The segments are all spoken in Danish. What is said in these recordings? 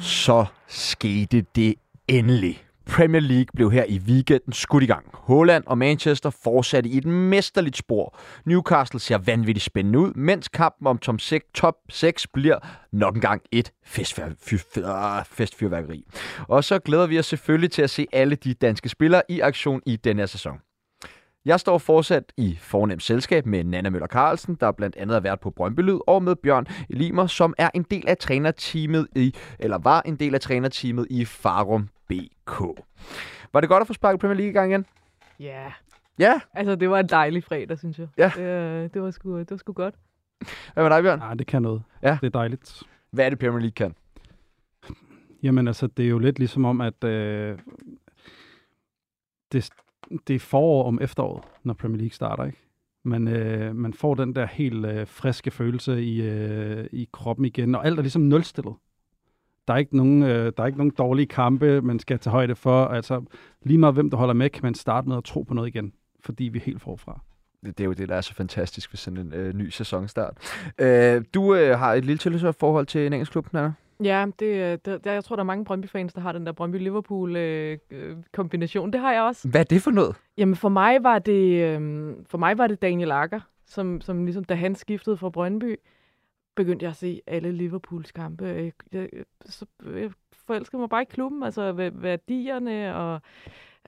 Så skete det endelig. Premier League blev her i weekenden skudt i gang. Holland og Manchester fortsatte i et mesterligt spor. Newcastle ser vanvittigt spændende ud, mens kampen om top 6, top 6 bliver nok engang et festfyr, ah, festfyrværkeri. Og så glæder vi os selvfølgelig til at se alle de danske spillere i aktion i denne her sæson. Jeg står fortsat i fornemt selskab med Nana Møller Carlsen, der blandt andet har været på Brøndby Lyd, og med Bjørn Elimer, som er en del af trænerteamet i, eller var en del af trænerteamet i Farum BK. Var det godt at få sparket Premier League i gang igen? Ja, Ja. altså det var en dejlig fredag, synes jeg. Ja. Det, øh, det, var, sgu, det var sgu godt. Hvad med dig, Bjørn? Nej, det kan noget. Ja. Det er dejligt. Hvad er det, Premier League kan? Jamen altså, det er jo lidt ligesom om, at øh, det, det er forår om efteråret, når Premier League starter, ikke? Man, øh, man får den der helt øh, friske følelse i, øh, i kroppen igen, og alt er ligesom nulstillet. Der er, ikke nogen, øh, der er ikke nogen dårlige kampe, man skal tage højde for. Altså, lige meget hvem der holder med, kan man starte med at tro på noget igen, fordi vi er helt forfra. Det er jo det, der er så fantastisk ved sådan en øh, ny sæsonstart. Øh, du øh, har et lille tilhørsforhold til en engelsk klub, Nana? Ja, det, øh, det, der, jeg tror, der er mange Brøndby-fans, der har den der Brøndby-Liverpool-kombination. det har jeg også. Hvad er det for noget? Jamen for mig var det, øh, for mig var det Daniel Akker, som, som ligesom, da han skiftede fra Brøndby, begyndte jeg at se alle Liverpools kampe. Jeg, jeg, så, jeg forelskede mig bare i klubben, altså værdierne og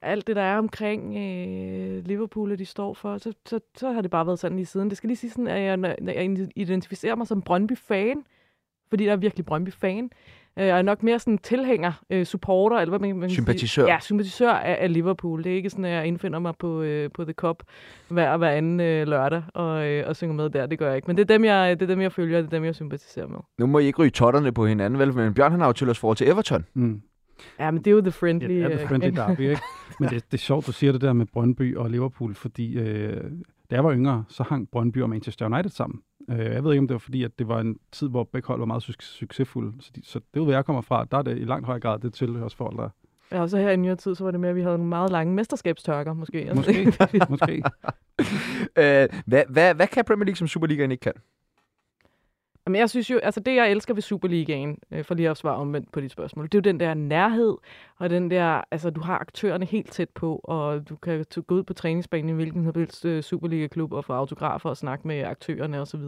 alt det, der er omkring øh, Liverpool, og de står for. Så, så, så har det bare været sådan lige siden. Det skal lige sige sådan, at jeg, jeg identificerer mig som Brøndby-fan, fordi jeg er virkelig Brøndby-fan. Øh, Jeg er nok mere sådan tilhænger, øh, supporter, eller hvad man, man Sympatisør. Sige. Ja, sympatisør af, af Liverpool. Det er ikke sådan, at jeg indfinder mig på, øh, på The Cup hver, hver anden øh, lørdag og, øh, og synger med der. Det gør jeg ikke. Men det er, dem, jeg, det er dem, jeg følger, og det er dem, jeg sympatiserer med. Nu må I ikke ryge totterne på hinanden, vel? Men Bjørn han har jo tilhørsforhold til Everton. Mm. Ja, men det er jo the friendly. Ja, det er øh, det friendly derby, ikke? Men det, det er sjovt, du siger det der med Brøndby og Liverpool, fordi øh, da jeg var yngre, så hang Brøndby og Manchester United sammen. Øh, jeg ved ikke, om det var fordi, at det var en tid, hvor begge hold var meget suc- succesfulde. Så, de, så det, hvor jeg kommer fra, der er det i langt højere grad det tilhørsforhold, der Ja, og så her i nyere tid, så var det med, at vi havde nogle meget lange mesterskabstørker, måske. Måske. måske. Øh, hvad, hvad, hvad kan Premier League, som Superligaen ikke kan? Jamen, jeg synes jo, altså det, jeg elsker ved Superligaen, øh, for lige at svare omvendt på dit spørgsmål, det er jo den der nærhed, og den der, altså du har aktørerne helt tæt på, og du kan gå ud på træningsbanen i hvilken som helst øh, Superliga-klub og få autografer og snakke med aktørerne osv.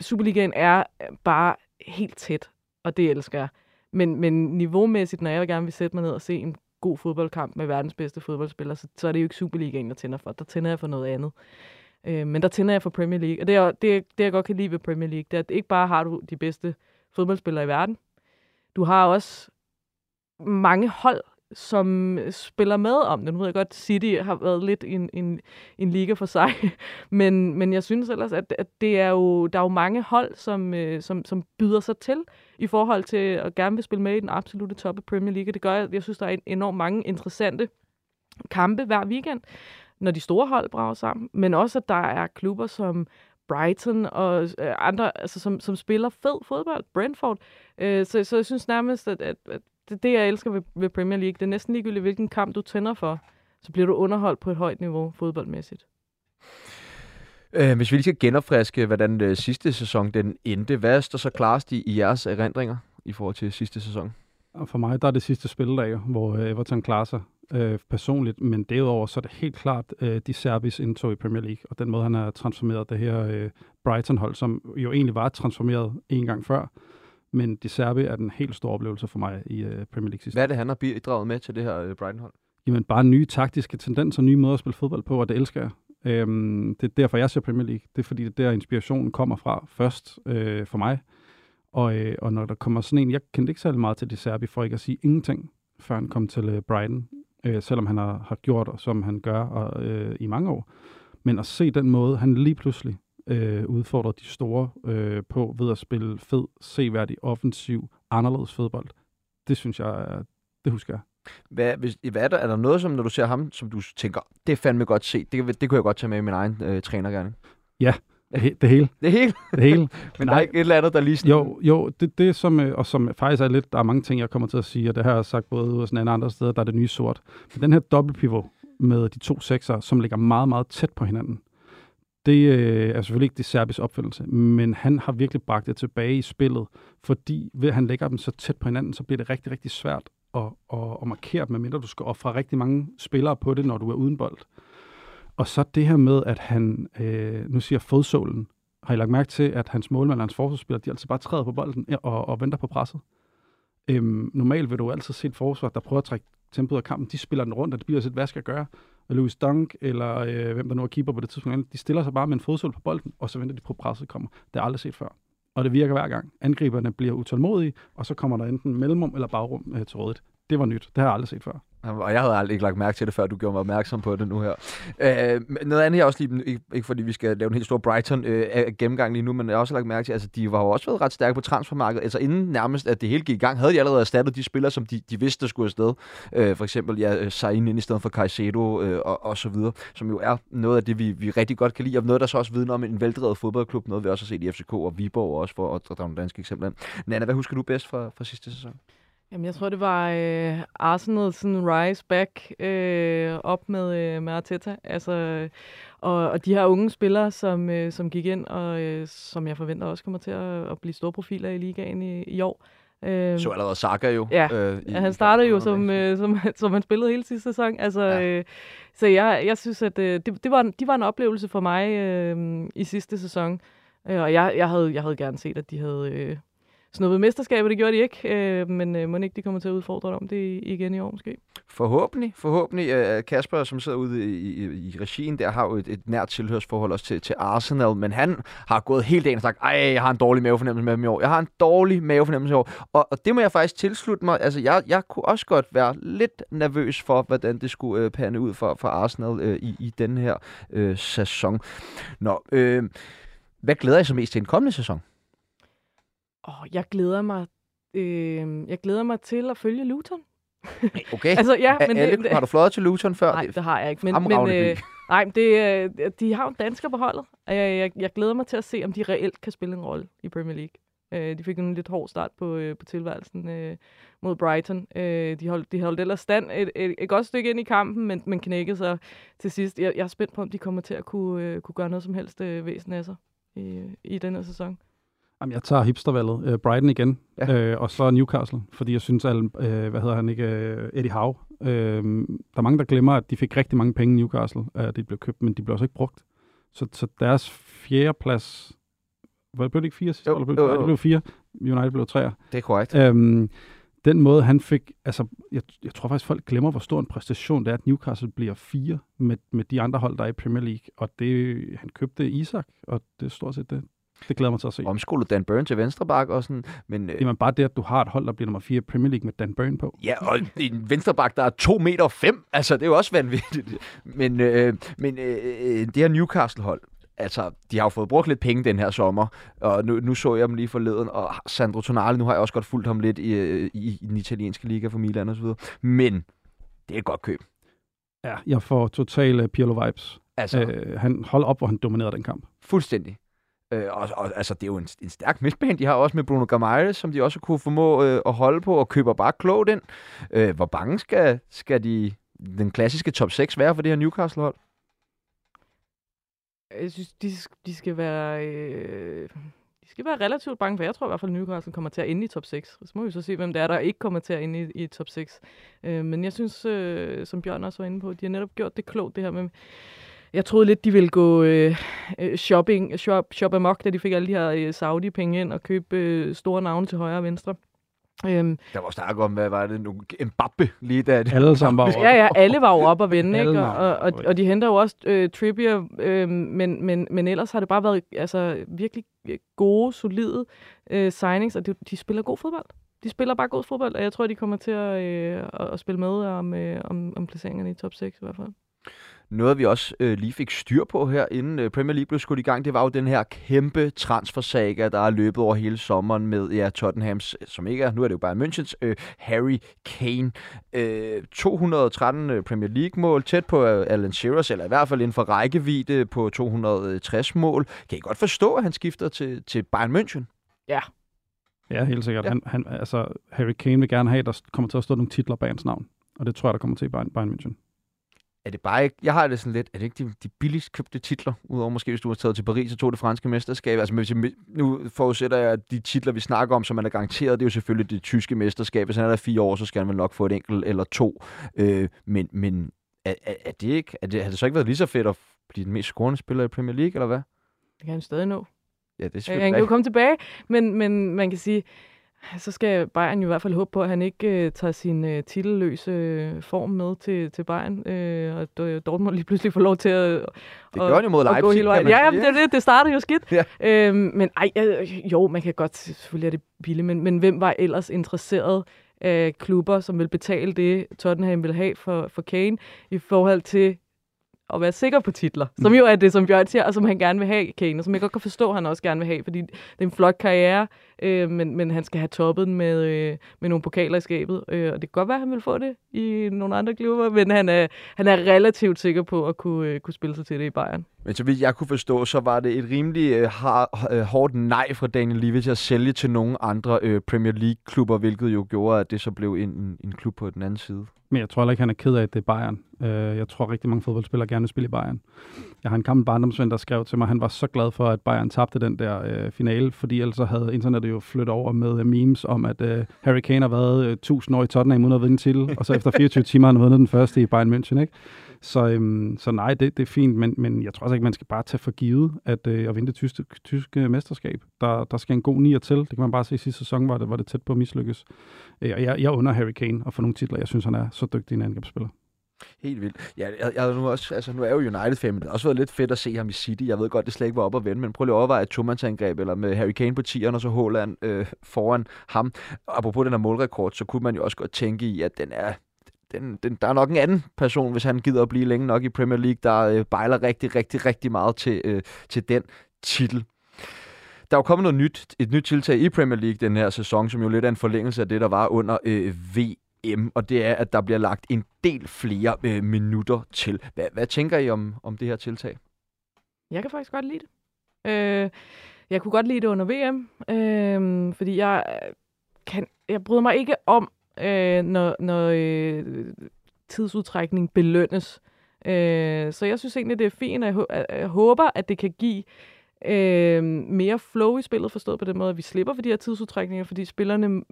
Superligaen er øh, bare helt tæt, og det elsker jeg. Men, men niveaumæssigt, når jeg gerne vil sætte mig ned og se en god fodboldkamp med verdens bedste fodboldspillere, så, så er det jo ikke Superligaen, jeg tænder for. Der tænder jeg for noget andet. Øh, men der tænder jeg for Premier League. Og det, er, det, det, jeg godt kan lide ved Premier League, det er, at ikke bare har du de bedste fodboldspillere i verden, du har også mange hold, som spiller med om det. Nu ved jeg godt, City har været lidt en, en, en liga for sig, men, men jeg synes ellers, at, at det er jo, der er jo mange hold, som, øh, som, som byder sig til i forhold til at gerne vil spille med i den absolute top af Premier League. Det gør, at jeg synes, der er enormt mange interessante kampe hver weekend, når de store hold brager sammen, men også, at der er klubber som Brighton og øh, andre, altså, som, som spiller fed fodbold, Brentford. Øh, så, så jeg synes nærmest, at, at, at det, det, jeg elsker ved, ved Premier League, det er næsten ligegyldigt, hvilken kamp du tænder for, så bliver du underholdt på et højt niveau fodboldmæssigt. Øh, hvis vi lige skal genopfriske, hvordan øh, sidste sæson den endte, hvad står så klarest i, i jeres erindringer i forhold til sidste sæson? For mig, der er det sidste spildag, hvor øh, Everton klarer sig øh, personligt, men derudover så er det helt klart øh, de Serbis indtog i Premier League, og den måde, han har transformeret det her øh, Brighton-hold, som jo egentlig var transformeret en gang før, men de Serbi er den helt store oplevelse for mig i øh, Premier League sidste Hvad er det, han har bidraget med til det her øh, Brighton-hold? Jamen bare nye taktiske tendenser, nye måder at spille fodbold på, og det elsker jeg. Øhm, det er derfor, jeg ser Premier League. Det er fordi, det er der inspirationen kommer fra først øh, for mig. Og, øh, og når der kommer sådan en, jeg kendte ikke særlig meget til de Serbi, for ikke at sige ingenting, før han kom til øh, Brighton. Øh, selvom han har, har gjort, som han gør og, øh, i mange år. Men at se den måde, han lige pludselig øh, udfordrer de store øh, på ved at spille fed, seværdig, offensiv, anderledes fodbold, det synes jeg, det husker jeg. Hvad, hvis, hvad er, der, er der noget, som når du ser ham, som du tænker, det er fandme godt set, det, det kunne jeg godt tage med i min egen øh, trænergærning? Det, he- det hele. Det hele, Det hele. men der er ikke et eller andet, der lige sådan... Jo, jo det, det som, øh, og som faktisk er lidt, der er mange ting, jeg kommer til at sige, og det har jeg sagt både hos en andre steder, der er det nye sort. Men den her dobbeltpivot med de to sekser, som ligger meget, meget tæt på hinanden, det øh, er selvfølgelig ikke det serbis opfindelse, men han har virkelig bragt det tilbage i spillet, fordi ved at han lægger dem så tæt på hinanden, så bliver det rigtig, rigtig svært at, at, at markere dem, medmindre du skal ofre rigtig mange spillere på det, når du er uden bold. Og så det her med, at han, øh, nu siger fodsålen, har I lagt mærke til, at hans målmand og hans forsvarsspiller, de altid bare træder på bolden og, og venter på presset? Øhm, normalt vil du altid se et forsvar, der prøver at trække tempoet af kampen. De spiller den rundt, og det bliver lidt, hvad skal jeg gøre? Og Louis Dunk, eller øh, hvem der nu er keeper på det tidspunkt, de stiller sig bare med en fodsål på bolden, og så venter de på, at presset kommer. Det har jeg aldrig set før. Og det virker hver gang. Angriberne bliver utålmodige, og så kommer der enten mellemrum eller bagrum øh, til rådet. Det var nyt. Det har jeg aldrig set før. Og jeg havde aldrig ikke lagt mærke til det, før du gjorde mig opmærksom på det nu her. Øh, noget andet, jeg også lige, ikke, ikke fordi vi skal lave en helt stor Brighton øh, gennemgang lige nu, men jeg har også lagt mærke til, altså de var jo også været ret stærke på transfermarkedet. Altså inden nærmest, at det hele gik i gang, havde de allerede erstattet de spillere, som de, de vidste, der skulle afsted. Øh, for eksempel, ja, Sain ind i stedet for Caicedo øh, og, og så videre, som jo er noget af det, vi, vi rigtig godt kan lide, og noget, der så også vidner om en veldrevet fodboldklub, noget vi også har set i FCK og Viborg også, for at drage nogle danske eksempler ind. Nana, hvad husker du bedst fra, fra sidste sæson? Jamen, jeg tror, det var øh, Arsenal sådan rise back øh, op med, øh, med Arteta. Altså, og, og de her unge spillere, som, øh, som gik ind, og øh, som jeg forventer også kommer til at, at blive store profiler i ligaen i, i år. Øh, Så allerede Saka jo. Ja, øh, i- han startede jo, som, øh, som, som han spillede hele sidste sæson. Altså, Ja. øh, så jeg, jeg synes, at øh, det, det var, en- de var en oplevelse for mig øh, i sidste sæson. Øh, og jeg, jeg, havde, jeg havde gerne set, at de havde øh, snuppet mesterskabet. Det gjorde de ikke, øh, men øh, må ikke de kommer til at udfordre dem om det igen i år måske. Forhåbentlig, forhåbentlig. Øh, øh, Kasper, som sidder ude i, i, i regien, der har jo et, et nært tilhørsforhold også til, til Arsenal, men han har gået hele dagen og sagt, ej, jeg har en dårlig mavefornemmelse med dem i år. Jeg har en dårlig mavefornemmelse i år. Og, og det må jeg faktisk tilslutte mig. Altså, jeg, jeg kunne også godt være lidt nervøs for, hvordan det skulle øh, pande ud for, for Arsenal øh, i, i den her øh, sæson. Nå, øh, hvad glæder jeg så mest til en kommende sæson? Åh, jeg glæder mig... Øh, jeg glæder mig til at følge Luton. Okay, Altså, ja, men alle, det, har du fløjet til Luton før? Nej, det har jeg ikke. Men, men, øh, nej, men det, øh, de har jo dansker på holdet. og Jeg, jeg, jeg glæder mig til at se, om de reelt kan spille en rolle i Premier League. Øh, de fik en lidt hård start på, øh, på tilværelsen øh, mod Brighton. Øh, de, holdt, de holdt ellers stand et, et, et godt stykke ind i kampen, men, men knækkede sig til sidst. Jeg, jeg er spændt på, om de kommer til at kunne, øh, kunne gøre noget som helst øh, væsen af sig i, i den her sæson. Jamen, jeg tager hipstervalget. Øh, Brighton igen, Ja. øh, og så Newcastle, fordi jeg synes, at, øh, hvad hedder han ikke, øh, Eddie Howe, øh, der er mange, der glemmer, at de fik rigtig mange penge i Newcastle, at de blev købt, men de blev også ikke brugt. Så, så deres fjerde plads, hvad blev det ikke fire sidste Jo, år? Eller blev, jo, nej, jo. det blev fire. United blev treer. Det er korrekt. Øhm, den måde, han fik... Altså, jeg, jeg tror faktisk, folk glemmer, hvor stor en præstation det er, at Newcastle bliver fire med, med de andre hold, der er i Premier League. Og det, han købte Isak, og det er stort set det. Det glæder mig til at se. Omskolet Dan Burn til venstre bak og sådan, men... Øh, Jamen bare det, at du har et hold, der bliver nummer 4 i Premier League med Dan Burn på. Ja, og en venstreback, der er 2 meter 5. Altså, det er jo også vanvittigt. Men, øh, men øh, øh, det her Newcastle-hold, altså, de har jo fået brugt lidt penge den her sommer, og nu, nu så jeg dem lige forleden, og Sandro Tonali, nu har jeg også godt fulgt ham lidt i, øh, i, i den italienske liga for Milan og så videre. Men det er et godt køb. Ja, jeg får totale Pirlo vibes. Altså, øh. Han hold op, hvor han dominerede den kamp. fuldstændig. Øh, og, og, altså, det er jo en, en stærk midtbane. De har også med Bruno Gamaier, som de også kunne formå øh, at holde på, og køber bare klogt ind. Øh, hvor bange skal, skal de, den klassiske top 6 være for det her Newcastle-hold? Jeg synes, de, de skal være... Øh, de skal være relativt bange, for jeg tror i hvert fald, at Newcastle kommer til at ende i top 6. Så må vi så se, hvem det er, der ikke kommer til at ende i, i top 6. Øh, men jeg synes, øh, som Bjørn også var inde på, de har netop gjort det klogt, det her med... Jeg troede lidt, de ville gå øh, øh, shopping, shop, shop amok, da de fik alle de her øh, Saudi-penge ind og købe øh, store navne til højre og venstre. Øhm, Der var snak om, hvad var det nu? Mbappe lige da. Det. Alle sammen var over. Ja, ja, alle var jo op at vinde, Alle ikke? Og, og, oppe at og de henter jo også øh, Trippier, øh, men, men, men ellers har det bare været altså, virkelig gode, solide øh, signings, og de, de spiller god fodbold. De spiller bare god fodbold, og jeg tror, de kommer til at, øh, at spille med om, øh, om, om placeringerne i top 6 i hvert fald. Noget, vi også øh, lige fik styr på her, inden øh, Premier League blev skudt i gang, det var jo den her kæmpe transfersaga, der er løbet over hele sommeren med ja, Tottenhams, som ikke er, nu er det jo bare Münchens, øh, Harry Kane. Øh, 213 øh, Premier League-mål, tæt på øh, Alan Shearers, eller i hvert fald inden for rækkevidde på 260 mål. Kan I godt forstå, at han skifter til, til Bayern München? Ja. Ja, helt sikkert. Ja. Ja. Han, han, altså, Harry Kane vil gerne have, at der kommer til at stå nogle titler bag hans navn. Og det tror jeg, der kommer til i Bayern, Bayern München. Er det bare ikke, jeg har det sådan lidt, er det ikke de, de billigst købte titler, udover måske hvis du har taget til Paris og tog det franske mesterskab? Altså hvis jeg, nu forudsætter jeg, at de titler, vi snakker om, som man er garanteret, det er jo selvfølgelig det tyske mesterskab. Hvis han er der fire år, så skal han vel nok få et enkelt eller to. Øh, men men er, er, er, det ikke, er det, har det så ikke været lige så fedt at blive den mest scorende spiller i Premier League, eller hvad? Det kan han stadig nå. Ja, det er Han selvfølgelig kan jo komme tilbage, men, men man kan sige, så skal Bayern jo i hvert fald håbe på, at han ikke øh, tager sin øh, titelløse øh, form med til, til Bayern, øh, og Dortmund lige pludselig får lov til at, Det gør han jo mod at gå Leipzig, hele vejen. Ja, jamen, det, det, det startede jo skidt. Ja. Øhm, men ej, øh, jo, man kan godt, selvfølgelig er det billigt, men, men hvem var ellers interesseret af klubber, som vil betale det, Tottenham vil have for, for Kane, i forhold til at være sikker på titler, som Mm. jo er det, som Bjørn siger, og som han gerne vil have, Kane, og som jeg godt kan forstå, han også gerne vil have, fordi det er en flot karriere, øh, men, men han skal have toppet den med, øh, med nogle pokaler i skabet, øh, og det kan godt være, at han vil få det i nogle andre klubber, men han er, han er relativt sikker på at kunne, øh, kunne spille sig til det i Bayern. Men så vidt jeg kunne forstå, så var det et rimelig øh, har, øh, hårdt nej fra Daniel Levy til at sælge til nogle andre øh, Premier League-klubber, hvilket jo gjorde, at det så blev en, en, en klub på den anden side. Men jeg tror heller ikke, han er ked af, at det er Bayern. Øh, jeg tror rigtig mange fodboldspillere gerne vil spille i Bayern. Jeg har en gammel barndomsven, der skrev til mig, at han var så glad for, at Bayern tabte den der øh, finale, fordi ellers så havde internettet jo flyttet over med øh, memes om, at øh, Harry Kane har været øh, 1000 år i Tottenham uden at vinde en titel, og så efter 24 timer har han vundet den første i Bayern München, ikke? Så, øhm, så nej, det, det er fint, men, men jeg tror også ikke, man skal bare tage for givet at, øh, at vinde det tyske, tyske mesterskab. Der, der skal en god nier til. Det kan man bare se i sidste sæson, var det, var det tæt på at mislykkes. Øh, og jeg, jeg under Harry Kane at få nogle titler. Jeg synes, han er så dygtig en angrebsspiller. Helt vildt. Ja, jeg, jeg, nu, også, altså, nu er jeg jo United-fan, men det har også været lidt fedt at se ham i City. Jeg ved godt, det slet ikke var op at vende, men prøv lige at overveje et tomandsangreb, eller med Harry Kane på 10'eren, og så Haaland øh, foran ham. Apropos den her målrekord, så kunne man jo også godt tænke i, at den er den, den, der er nok en anden person, hvis han gider at blive længe nok i Premier League, der øh, bejler rigtig, rigtig, rigtig meget til, øh, til den titel. Der er jo kommet noget nyt, et nyt tiltag i Premier League den her sæson, som jo lidt er en forlængelse af det, der var under øh, VM, og det er, at der bliver lagt en del flere øh, minutter til. Hvad, hvad tænker I om, om det her tiltag? Jeg kan faktisk godt lide det. Øh, jeg kunne godt lide det under VM, øh, fordi jeg øh, kan, jeg bryder mig ikke om, øh, når, når øh, tidsudtrækning belønnes. Øh, så jeg synes egentlig, det er fint, og jeg, jeg håber, at det kan give øh, mere flow i spillet, forstået på den måde, at vi slipper for de her tidsudtrækninger, fordi spillerne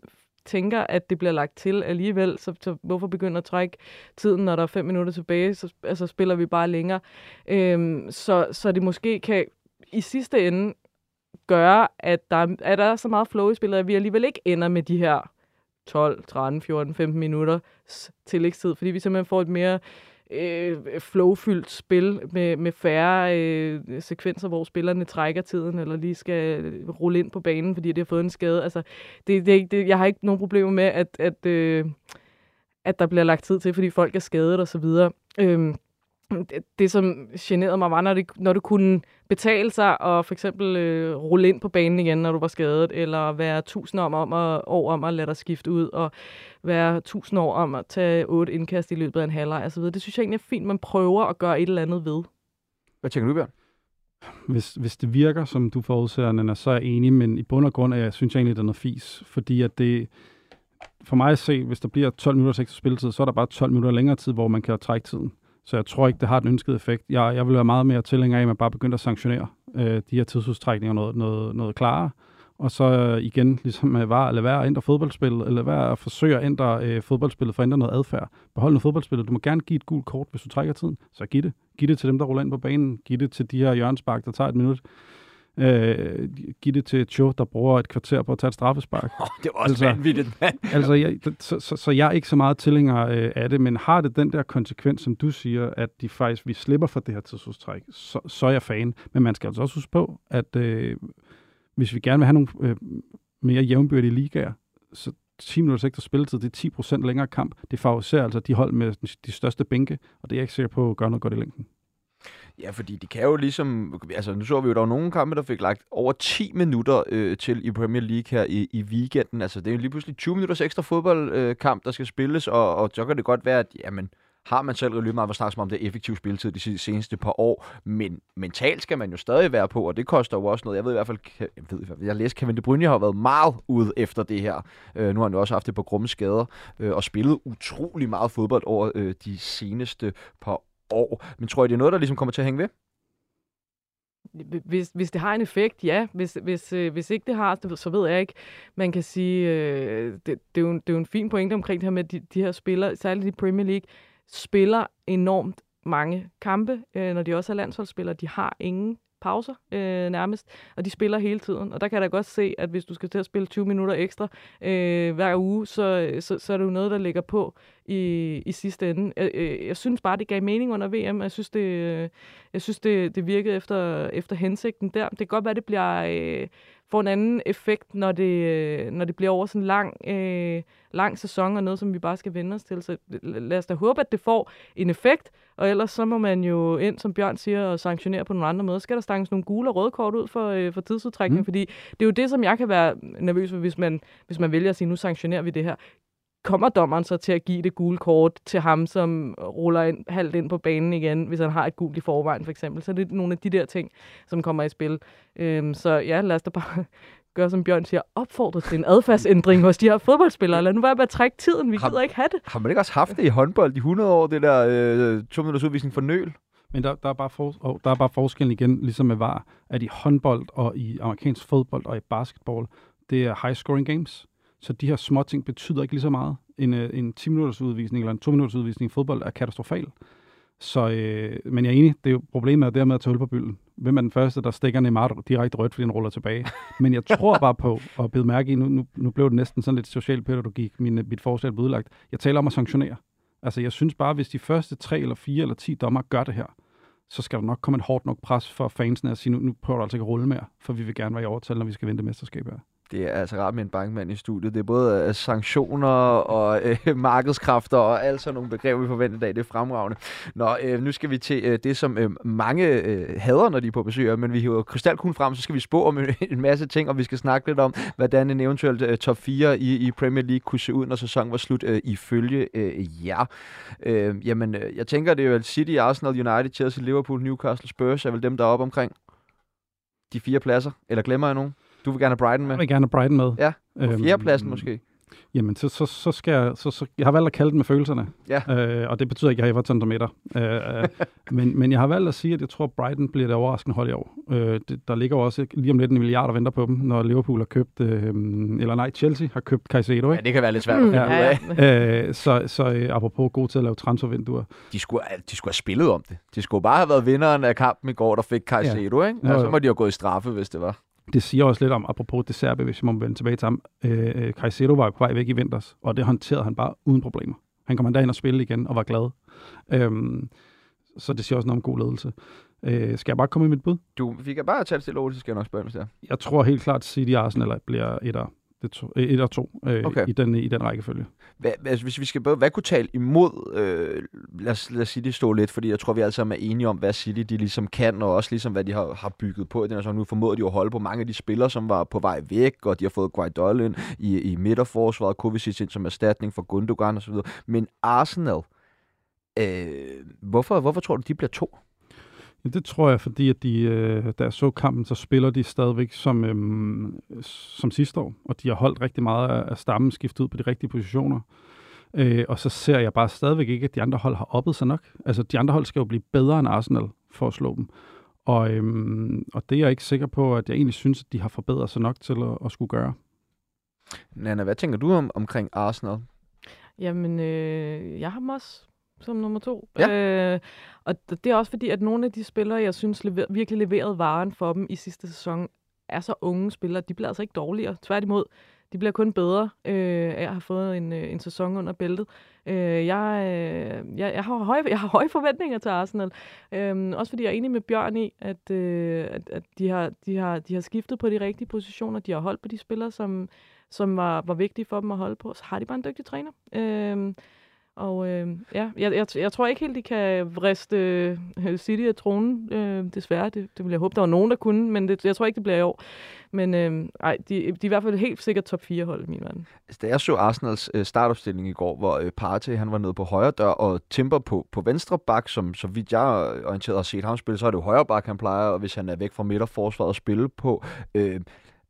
tænker, at det bliver lagt til alligevel, så, så hvorfor begynde at trække tiden, når der er fem minutter tilbage, så altså, spiller vi bare længere. Øhm, så, så det måske kan i sidste ende gøre, at der, er- at der er så meget flow i spillet, at vi alligevel ikke ender med de her 12, 13, 14, 15 minutter tillægstid, fordi vi simpelthen får et mere øh, flowfyldt spil med, med færre øh, sekvenser, hvor spillerne trækker tiden, eller lige skal rulle ind på banen, fordi de har fået en skade. Altså, det, det, det, jeg har ikke nogen problemer med, at, at, øh, at der bliver lagt tid til, fordi folk er skadet og så videre. Øhm, det, det, som generede mig, var, når det, når det kunne betale sig og for eksempel øh, rulle ind på banen igen, når du var skadet, eller være tusind om, om at, år om at lade dig skifte ud, og være tusind år om at tage otte indkast i løbet af en halvleg og så videre. Det synes jeg egentlig er fint, man prøver at gøre et eller andet ved. Hvad tænker du, Bjørn? Hvis, hvis det virker, som du forudser, Nana, så er jeg enig, men i bund og grund er jeg, synes jeg egentlig, det er noget fis. Fordi at det, for mig at se, hvis der bliver 12 minutters ekstra spilletid, så er der bare 12 minutter længere tid, hvor man kan trække tiden. Så jeg tror ikke, det har den ønskede effekt. Jeg, jeg vil være meget mere tilhænger af, at man bare begynder at sanktionere øh, de her tidsudstrækninger noget, noget, noget klarere. Og så øh, igen, ligesom med var, eller være at ændre fodboldspillet, eller være at forsøge at ændre øh, fodboldspillet for at ændre noget adfærd. Behold noget fodboldspillet. Du må gerne give et gult kort, hvis du trækker tiden. Så giv det. Giv det til dem, der ruller ind på banen. Giv det til de her hjørnspark, der tager et minut. Øh, giv det til Cho, der bruger et kvarter på at tage et straffespark. Oh, det var også Altså- vanvittigt, mand. altså, jeg, så, så, så jeg er ikke så meget tilhænger øh, af det, men har det den der konsekvens, som du siger, at de faktisk, vi slipper for det her tidsudstræk, så, så er jeg fan. Men man skal altså også huske på, at øh, hvis vi gerne vil have nogle øh, mere jævnbyrdige ligaer, så, 10 minutter ekstra spilletid, det er 10 procent længere kamp. Det favoriserer altså de hold med de største bænke, og det er jeg ikke sikker på at gøre noget godt i længden. Ja, fordi de kan jo ligesom... Altså, nu så vi jo, der var nogle kampe, der fik lagt over 10 minutter øh, til i Premier League her i, i weekenden. Altså, det er jo lige pludselig 20 minutters ekstra fodboldkamp, øh, der skal spilles, og, og så kan det godt være, at jamen, har man selv lige meget for snakke om det effektive spilletid de seneste par år, men mentalt skal man jo stadig være på, og det koster jo også noget. Jeg ved i hvert fald, jeg, ved, jeg læste, Kevin De Bruyne har været meget ude efter det her. Øh, nu har han jo også haft det på grumme skader, øh, og spillet utrolig meget fodbold over øh, de seneste par år. Men tror I, det er noget, der ligesom kommer til at hænge ved? Hvis, hvis det har en effekt, ja. Hvis, hvis, øh, hvis ikke det har, så ved jeg ikke. Man kan sige, øh, det, det, er jo, det er jo en fin pointe omkring det her med, at de, de her spillere, særligt i Premier League, spiller enormt mange kampe, øh, når de også er landsholdsspillere. De har ingen pauser øh, nærmest, og de spiller hele tiden. Og der kan jeg da godt se, at hvis du skal til at spille 20 minutter ekstra øh, hver uge, så, så, så er det jo noget, der ligger på i, i sidste ende. Jeg, øh, jeg synes bare, det gav mening under VM. Jeg synes, det, jeg synes, det, det virkede efter, efter hensigten der. Det kan godt være, det bliver... Øh, får en anden effekt, når det, øh, når det bliver over sådan en lang, øh, lang sæson og noget, som vi bare skal vende os til. Så lad os da håbe, at det får en effekt, og ellers så må man jo ind, som Bjørn siger, og sanktionere på nogle andre måder. Så skal der stanges nogle gule og røde kort ud for, øh, for tidsudtrækning, mm. fordi det er jo det, som jeg kan være nervøs for, hvis man, hvis man vælger at sige, nu sanktionerer vi det her kommer dommeren så til at give det gule kort til ham, som ruller ind, halvt ind på banen igen, hvis han har et gult i forvejen, for eksempel. Så det er nogle af de der ting, som kommer i spil. Øhm, så ja, lad os da bare gøre, som Bjørn siger, opfordre til en adfærdsændring hos de her fodboldspillere. Lad nu være med at trække tiden. Vi gider ikke have det. Har man ikke også haft det i håndbold i 100 år, det der øh, to minutters udvisning for nøl? Men der, der, er bare for, oh, der er bare forskellen igen, ligesom med var, at i håndbold og i amerikansk fodbold og i basketball, det er high scoring games. Så de her små ting betyder ikke lige så meget. En, øh, en 10 minutters udvisning eller en 2 minutters udvisning i fodbold er katastrofal. Så, øh, men jeg er enig, det er jo problemet er dermed at tage hul på bylden. Hvem er den første, der stikker Neymar direkte rødt, fordi den ruller tilbage? Men jeg tror bare på, og bede mærke i, nu, nu, nu blev det næsten sådan lidt socialpædagogik, min, mit forslag blev udlagt. Jeg taler om at sanktionere. Altså jeg synes bare, hvis de første tre eller fire eller ti dommer gør det her, så skal der nok komme et hårdt nok pres for fansene at sige, nu, nu prøver du altså ikke at rulle mere, for vi vil gerne være i overtal, når vi skal vinde mesterskabet her det er altså rart med en bankmand i studiet. Det er både øh, sanktioner og øh, markedskræfter og alt sådan nogle begreber, vi forventer i dag. Det er fremragende. Nå, øh, nu skal vi til øh, det, som øh, mange øh, hader, når de er på besøg, øh, men vi hiver krystalkuglen frem, så skal vi spå om en masse ting, og vi skal snakke lidt om, hvordan en eventuelt øh, top 4 i, i Premier League kunne se ud, når sæsonen var slut øh, ifølge øh, jer. Øh, jamen, øh, jeg tænker, det er jo City, Arsenal, United, Chelsea, Liverpool, Newcastle, Spurs, er vel dem, der er op omkring de fire pladser, eller glemmer jeg nogen? Du vil gerne have Brighton med? Jeg vil gerne have Brighton med. Ja, på øhm, fjerdepladsen måske. Jamen, så, så, så skal jeg, så, så, jeg har valgt at kalde det med følelserne. Ja. Øh, og det betyder ikke, at jeg har Everton med øh, øh, men, men jeg har valgt at sige, at jeg tror, at Brighton bliver det overraskende hold i år. Øh, det, der ligger også lige om lidt en milliard og venter på dem, når Liverpool har købt, øh, eller nej, Chelsea har købt Caicedo. Ikke? Ja, det kan være lidt svært at finde mm, ja, ja. øh, så så øh, apropos god til at lave transfervinduer. De skulle, de skulle have spillet om det. De skulle bare have været vinderen af kampen i går, der fik Caicedo. Ja. Ikke? Og så må de have gået i straffe, hvis det var. Det siger også lidt om, apropos det serbe, hvis jeg må vende tilbage til ham. Øh, øh Caicedo var på vej væk i vinters, og det håndterede han bare uden problemer. Han kom endda ind og spille igen og var glad. Øhm, så det siger også noget om god ledelse. Øh, skal jeg bare komme med mit bud? Du, vi kan bare tage det til så skal jeg nok spørge, hvis det er. Jeg tror helt klart, at City Arsenal bliver et af det to, et og to øh, okay. i, den, i den rækkefølge. Hvad, altså, hvis vi skal, hvad kunne tale imod, øh, lad, os, lad os sige det stå lidt, fordi jeg tror, vi alle sammen er enige om, hvad City de ligesom kan, og også ligesom, hvad de har, har bygget på den her Nu formåede de at holde på mange af de spillere, som var på vej væk, og de har fået Guaidol ind i, i midterforsvaret, Kovacic ind som erstatning for Gundogan osv. Men Arsenal, øh, hvorfor, hvorfor tror du, de bliver to? Ja, det tror jeg, fordi at de, øh, da jeg så kampen, så spiller de stadigvæk som, øhm, som sidste år, og de har holdt rigtig meget af stammen skiftet ud på de rigtige positioner. Øh, og så ser jeg bare stadigvæk ikke, at de andre hold har oppet sig nok. Altså, de andre hold skal jo blive bedre end Arsenal for at slå dem. Og, øhm, og det er jeg ikke sikker på, at jeg egentlig synes, at de har forbedret sig nok til at, at skulle gøre. Nana, hvad tænker du om, omkring Arsenal? Jamen, øh, jeg har også som nummer to. Ja. Øh, og det er også fordi, at nogle af de spillere, jeg synes lever, virkelig leverede varen for dem i sidste sæson, er så unge spillere. De bliver altså ikke dårligere. Tværtimod, de bliver kun bedre øh, af at have fået en, øh, en sæson under bæltet. Øh, jeg, øh, jeg, jeg, har høje, jeg har høje forventninger til Arsenal. Øh, også fordi jeg er enig med Bjørn i, at, øh, at, at de, har, de, har, de har skiftet på de rigtige positioner. De har holdt på de spillere, som, som var, var vigtige for dem at holde på. Så har de bare en dygtig træner. Øh, og øh, ja, jeg, jeg, jeg tror ikke helt, de kan vriste øh, City af tronen, øh, desværre. Det, det ville jeg håbe, der var nogen, der kunne, men det, jeg tror ikke, det bliver i år. Men øh, ej, de, de er i hvert fald helt sikkert top 4 hold i min verden. Altså, da jeg så Arsenals øh, startopstilling i går, hvor øh, Partey han var nede på højre dør, og Timber på, på venstre bak, som så vidt jeg orienteret har set ham spille, så er det jo højre bak, han plejer, og hvis han er væk fra midterforsvaret at spille på. Øh,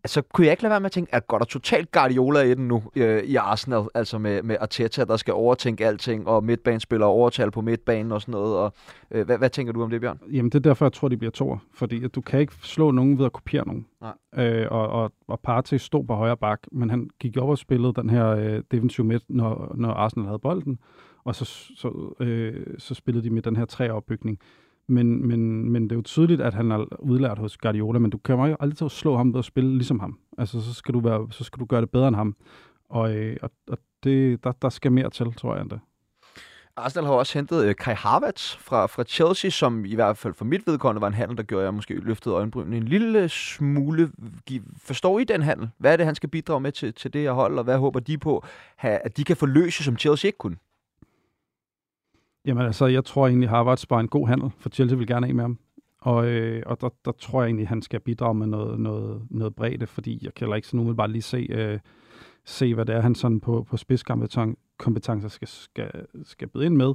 altså, kunne jeg ikke lade være med at tænke, at går der totalt Guardiola i den nu øh, i Arsenal, altså med, med Arteta, der skal overtænke alting, og midtbanespillere overtal på midtbanen og sådan noget. Og, øh, hvad, hvad tænker du om det, Bjørn? Jamen, det er derfor, jeg tror, de bliver toer. Fordi at du kan ikke slå nogen ved at kopiere nogen. Nej. Øh, og, og, og Partey stod på højre bak, men han gik op og spillede den her øh, defensive midt, når, når Arsenal havde bolden. Og så, så, øh, så spillede de med den her træopbygning. Men, men, men det er jo tydeligt, at han er udlært hos Guardiola, men du kan jo aldrig til at slå ham ved at spille ligesom ham. Altså, så skal du, være, så skal du gøre det bedre end ham. Og, øh, og, og det, der, der skal mere til, tror jeg end det. Arsenal har også hentet øh, Kai Havertz fra, fra Chelsea, som i hvert fald for mit vedkommende var en handel, der gjorde jeg måske løftede øjenbrynene en lille smule. Forstår I den handel? Hvad er det, han skal bidrage med til, til det her hold, og hvad håber de på, at de kan forløse, som Chelsea ikke kunne? Jamen altså, jeg tror egentlig, Harvards var en god handel, for Chelsea vil gerne af med ham. Og, øh, og der, der tror jeg egentlig, han skal bidrage med noget, noget, noget bredde, fordi jeg kan ikke sådan umiddelbart lige se, øh, se, hvad det er, han sådan på, på spidskompetencer skal, skal, skal byde ind med.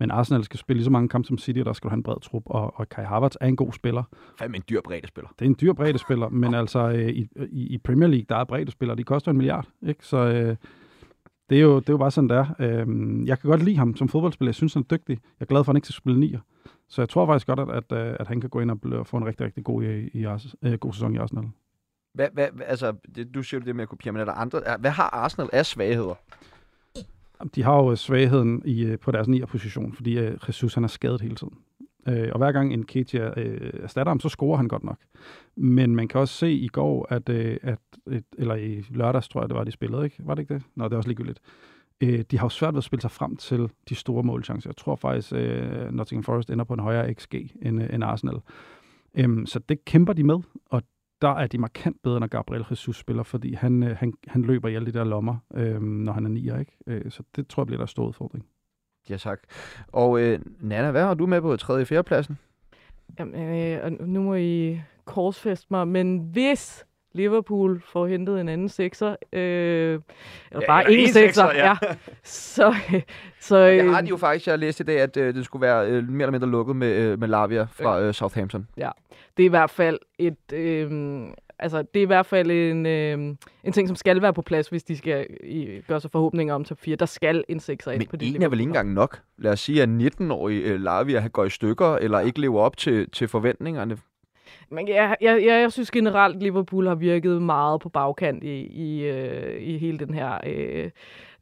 Men Arsenal skal spille lige så mange kampe som City, og der skal du have en bred trup, og, og Kai Havertz er en god spiller. Fandme en dyr spiller. Det er en dyr spiller, men altså øh, i, i, i Premier League, der er spillere, de koster en milliard, ikke? Så, øh, det er jo, det er jo bare sådan, det er. Øhm, jeg kan godt lide ham som fodboldspiller. Jeg synes, han er dygtig. Jeg er glad for, at han ikke skal spille nier. Så jeg tror faktisk godt, at, at, øh, at han kan gå ind og få en rigtig, rigtig god, i, i, øh, god sæson i Arsenal. Hvad, hvad, altså, det, du siger det med at kopiere, men er der andre? Hvad har Arsenal af svagheder? De har jo svagheden i, øh, på deres nier position, fordi Jesus han er skadet hele tiden. Øh, og hver gang en Ketia øh, erstatter ham, så scorer han godt nok. Men man kan også se i går, at, øh, at et, eller i lørdags, tror jeg, det var, de spillede, ikke? Var det ikke det? Nå, det er også ligegyldigt. Øh, de har jo svært ved at spille sig frem til de store målchancer. Jeg tror faktisk, øh, Nottingham Forest ender på en højere XG end, øh, end Arsenal. Øh, så det kæmper de med, og der er de markant bedre, når Gabriel Jesus spiller, fordi han, øh, han, han løber i alle de der lommer, øh, når han er nier, ikke? Øh, så det tror jeg bliver der stor udfordring. Ja, tak. Og øh, Nana, hvad har du med på 3. og 4. pladsen? Jamen, øh, nu må I korsfeste mig, men hvis Liverpool får hentet en anden sekser, øh, eller ja, bare en sekser, ja. ja. så... så øh, det har de jo faktisk, jeg læste i dag, at øh, det skulle være øh, mere eller mindre lukket med, øh, med Lavia fra øh, Southampton. Ja, det er i hvert fald et... Øh, altså, det er i hvert fald en, øh, en ting, som skal være på plads, hvis de skal i, gøre sig forhåbninger om top 4. Der skal en 6'er ind Men på det. Men er vel ikke engang nok? Lad os sige, at 19-årig øh, Lavia går i stykker, eller ikke lever op til, til forventningerne. Men jeg, jeg, jeg, jeg synes generelt, Liverpool har virket meget på bagkant i, i, øh, i hele den her øh,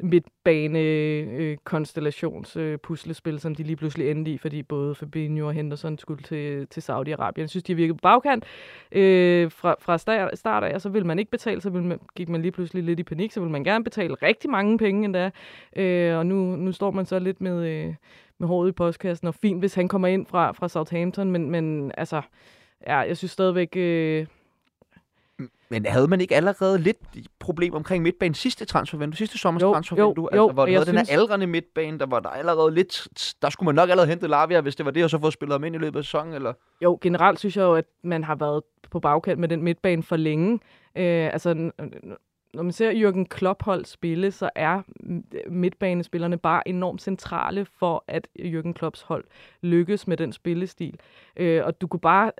midtbane øh, konstellations øh, puslespil, som de lige pludselig endte i, fordi både Fabinho og Henderson skulle til, til Saudi-Arabien. Jeg synes, de har virket på bagkant. Øh, fra, fra start, af, og så vil man ikke betale, så vil man, gik man lige pludselig lidt i panik, så vil man gerne betale rigtig mange penge endda. Øh, og nu, nu står man så lidt med, øh, med håret i postkassen, og fint, hvis han kommer ind fra, fra Southampton, men, men altså ja, jeg synes stadigvæk... Øh... Men havde man ikke allerede lidt problem omkring midtbanen sidste transfervindue, sidste sommers jo, transfervindue? Jo, altså, hvor du havde synes... den her aldrende midtbane, der var der allerede lidt... Der skulle man nok allerede hente Lavia, hvis det var det, og så få spillet ham ind i løbet af sæsonen, eller? Jo, generelt synes jeg jo, at man har været på bagkant med den midtbane for længe. Øh, altså, når man ser Jürgen Klopp hold spille, så er midtbanespillerne bare enormt centrale for, at Jürgen Klopps hold lykkes med den spillestil. Øh, og du kunne bare...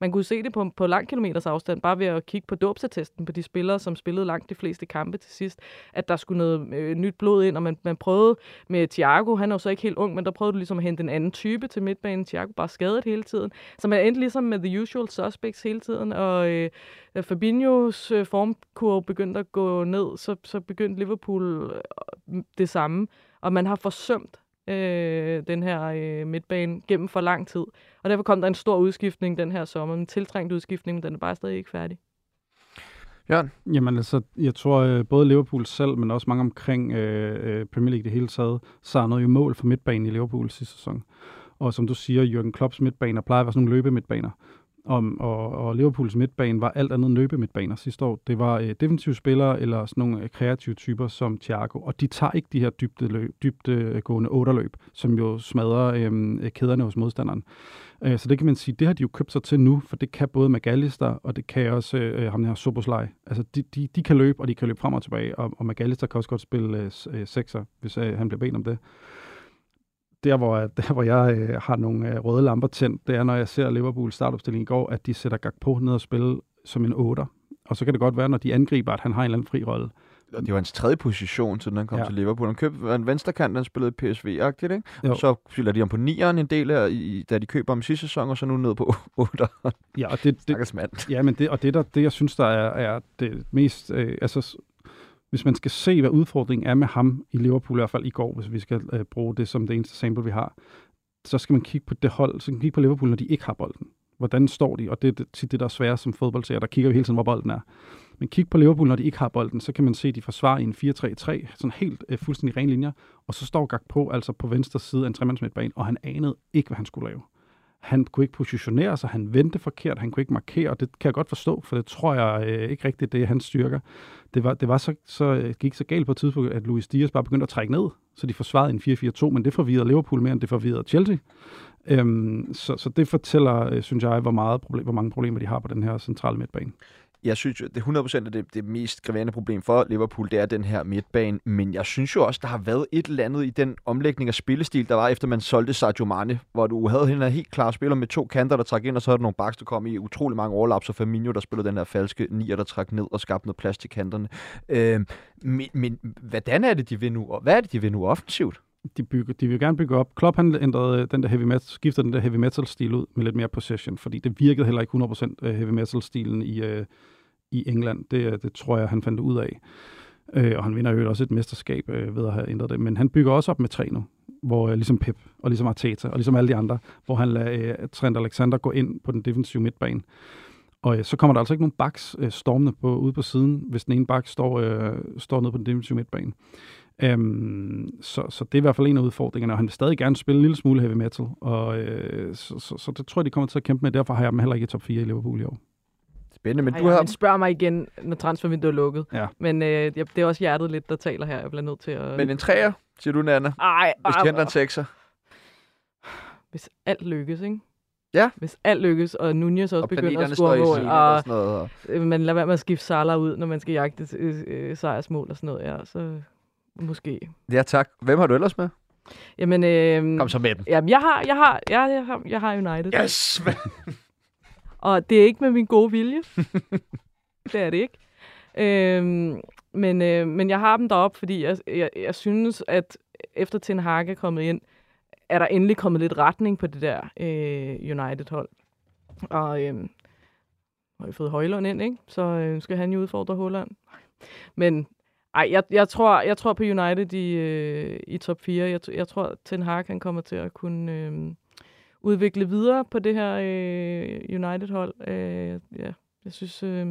Man kunne se det på, på lang kilometers afstand, bare ved at kigge på dopsatesten på de spillere, som spillede langt de fleste kampe til sidst, at der skulle noget øh, nyt blod ind, og man, man prøvede med Thiago, han er jo så ikke helt ung, men der prøvede du ligesom at hente en anden type til midtbanen. Thiago bare skadet hele tiden. Så man endte ligesom med the usual suspects hele tiden, og øh, da Fabinhos øh, formkurve begyndte at gå ned, så, så begyndte Liverpool øh, det samme, og man har forsømt øh, den her øh, midtbane gennem for lang tid. Og derfor kom der en stor udskiftning den her sommer, en tiltrængt udskiftning, men den er bare stadig ikke færdig. Jørgen? Jamen altså, jeg tror øh, både Liverpool selv, men også mange omkring øh, øh Premier League det hele taget, savnede jo mål for midtbanen i Liverpool sidste sæson. Og som du siger, Jürgen Klopps midtbaner plejer at være sådan nogle løbemidtbaner om, og, og Liverpools midtbane var alt andet end løbe midtbaner sidste år. Det var øh, defensive spillere eller sådan nogle øh, kreative typer som Thiago, og de tager ikke de her dybde, løb, dybte gående otterløb, som jo smadrer øhm, øh, kæderne hos modstanderen. Øh, så det kan man sige, det har de jo købt sig til nu, for det kan både McAllister, og det kan også øh, øh ham her Soboslej. Altså, de, de, de kan løbe, og de kan løbe frem og tilbage, og, og McAllister kan også godt spille øh, øh sekser, hvis øh, han bliver bedt om det der, hvor, der, hvor jeg øh, har nogle øh, røde lamper tændt, det er, når jeg ser Liverpool startopstilling i går, at de sætter Gakpo ned og spille som en 8. Og så kan det godt være, når de angriber, at han har en eller anden fri rolle. Det var hans tredje position, siden han kom ja. til Liverpool. Han købte en venstrekant, han spillede PSV-agtigt, ikke? Jo. Og så spiller de ham på 9'eren en del af, i, da de køber ham sidste sæson, og så nu ned på 8'eren. Ja, og det, det, mand. Ja, men det, og det, der, det jeg synes, der er, er det mest... Øh, altså, hvis man skal se, hvad udfordringen er med ham i Liverpool, i hvert fald i går, hvis vi skal øh, bruge det som det eneste sample, vi har, så skal man kigge på det hold, så kan man kigge på Liverpool, når de ikke har bolden. Hvordan står de? Og det er tit det, der er svært som fodboldserie. Der kigger vi hele tiden, hvor bolden er. Men kig på Liverpool, når de ikke har bolden, så kan man se, at de forsvarer i en 4-3-3, sådan helt øh, fuldstændig ren linjer, og så står Gakpo altså på venstre side af en tremandsmidtbane, og han anede ikke, hvad han skulle lave. Han kunne ikke positionere sig, han vendte forkert, han kunne ikke markere, og det kan jeg godt forstå, for det tror jeg øh, ikke rigtigt, det er hans styrker. Det, var, det var så, så, øh, gik så galt på et tidspunkt, at Luis Dias bare begyndte at trække ned, så de forsvarede en 4-4-2, men det forvirrede Liverpool mere, end det forvirrede Chelsea. Øhm, så, så det fortæller, øh, synes jeg, hvor, meget problem, hvor mange problemer de har på den her centrale midtbane jeg synes jo, det er 100% af det, det mest grævende problem for Liverpool, det er den her midtbane. Men jeg synes jo også, der har været et eller andet i den omlægning af spillestil, der var efter man solgte Sadio Mane, hvor du havde en helt klar spiller med to kanter, der trak ind, og så havde du nogle baks, der kom i utrolig mange overlaps, og Firmino, der spillede den her falske nier, der trak ned og skabte noget plads til kanterne. Øh, men, men hvordan er det, de vil nu? Og Hvad er det, de vil nu offensivt? De, bygger, de vil gerne bygge op. Klopp han ændrede øh, den der heavy metal, skiftede den der heavy metal stil ud med lidt mere possession, fordi det virkede heller ikke 100% øh, heavy metal stilen i, øh, i England. Det, øh, det tror jeg, han fandt ud af. Øh, og han vinder jo også et mesterskab øh, ved at have ændret det. Men han bygger også op med tre nu, hvor øh, ligesom Pep og ligesom Arteta og ligesom alle de andre, hvor han lader øh, Trent Alexander gå ind på den defensive midtbane. Og øh, så kommer der altså ikke nogen backs øh, stormende på, ude på siden, hvis den ene back står, øh, står nede på den defensive midtbane. Um, så, så det er i hvert fald en af udfordringerne, og han vil stadig gerne spille en lille smule heavy metal, og øh, så, så, så det tror jeg, de kommer til at kæmpe med. Derfor har jeg dem heller ikke i top 4 i Liverpool i år. Spændende, men Ej, du har... Men spørg mig igen, når transfervinduet er lukket. Ja. Men øh, det er også hjertet lidt, der taler her. Jeg bliver nødt til at... Men en træer, siger du, Nana? Ej, Hvis de henter en sekser. Hvis alt lykkes, ikke? Ja. Hvis alt lykkes, og Nunez også og begynder at score mål, og, og sådan noget. Og... Øh, man lader være med at skifte Salah ud, når man skal jagte øh, øh, sejrsmål og sådan noget, ja, så måske. Ja, tak. Hvem har du ellers med? Jamen, øh, Kom så med dem. Jamen, jeg har, jeg har, jeg, jeg har, jeg har United. Yes! og det er ikke med min gode vilje. det er det ikke. Øhm, men, øh, men jeg har dem derop, fordi jeg, jeg, jeg synes, at efter Ten Hag er kommet ind, er der endelig kommet lidt retning på det der øh, United-hold. Og øh, har vi fået Højlund ind, ikke? Så øh, skal han jo udfordre Holland. Men ej, jeg, jeg, tror, jeg tror på United i, øh, i top 4. Jeg, jeg tror, at Ten Hag kan kommer til at kunne øh, udvikle videre på det her øh, United-hold. Øh, ja, jeg synes, øh,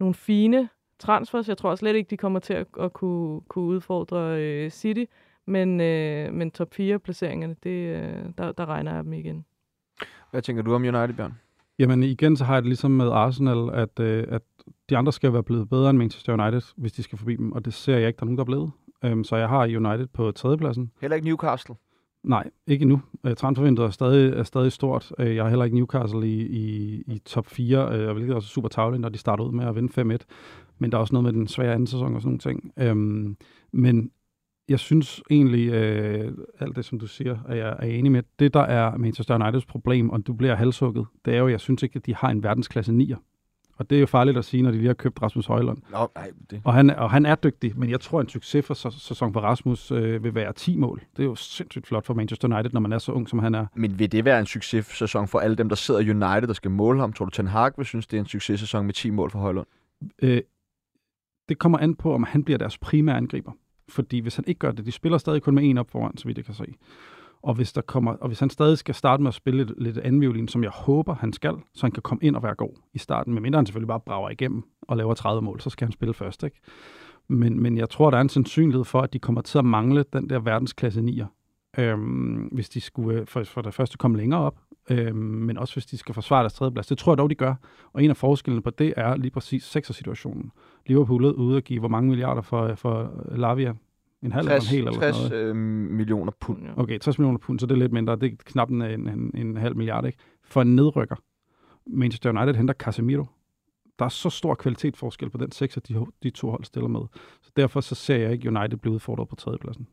nogle fine transfers. Jeg tror slet ikke, de kommer til at, at kunne, kunne udfordre øh, City. Men, øh, men top 4 placeringerne, det, øh, der, der regner jeg dem igen. Hvad tænker du om United, Bjørn? Jamen igen, så har jeg det ligesom med Arsenal, at, øh, at de andre skal være blevet bedre end Manchester United, hvis de skal forbi dem, og det ser jeg ikke, der er nogen, der er blevet. Um, så jeg har United på tredjepladsen. Heller ikke Newcastle? Nej, ikke endnu. Uh, transfervinduet er stadig, er stadig stort. Uh, jeg har heller ikke Newcastle i, i, i top 4, uh, hvilket er også super tavligt, når de starter ud med at vinde 5-1. Men der er også noget med den svære anden sæson og sådan nogle ting. Um, men jeg synes egentlig, øh, alt det, som du siger, er jeg er enig med. Det, der er Manchester Uniteds problem, og du bliver halshugget, det er jo, jeg synes ikke, at de har en verdensklasse nier. Og det er jo farligt at sige, når de lige har købt Rasmus Højlund. Nå, nej, det... og, han, og han er dygtig, men jeg tror, en succes for sæson for Rasmus øh, vil være 10 mål. Det er jo sindssygt flot for Manchester United, når man er så ung, som han er. Men vil det være en successæson for alle dem, der sidder i United, der skal måle ham? Tror du, Ten Hag vil synes, det er en successæson med 10 mål for Højlund? Øh, det kommer an på, om han bliver deres primære angriber. Fordi hvis han ikke gør det, de spiller stadig kun med en op foran, så vidt jeg kan se. Og hvis, der kommer, og hvis han stadig skal starte med at spille lidt, lidt anden violin, som jeg håber, han skal, så han kan komme ind og være god i starten, medmindre han selvfølgelig bare brager igennem og laver 30 mål, så skal han spille først. Ikke? Men, men jeg tror, der er en sandsynlighed for, at de kommer til at mangle den der verdensklasse nier, øhm, hvis de skulle øh, for, for det første komme længere op. øhm, men også hvis de skal forsvare deres tredjeplads. Det tror jeg dog, de gør. Og en af forskellene på det er lige præcis sekser-situationen. Liverpool er ude at give hvor mange milliarder for, øh, for Lavia? En halv 60, eller en hel? Eller 60 noget? øh, millioner pund. Ja. Okay, 60 millioner pund, så det er lidt mindre. Det er knap en, en, en, en halv milliard, ikke? For en nedrykker. Manchester United henter Casemiro. Der er så stor kvalitetsforskel på den sekser, de, de to hold stiller med. Så derfor så ser jeg ikke United blive udfordret på tredjepladsen.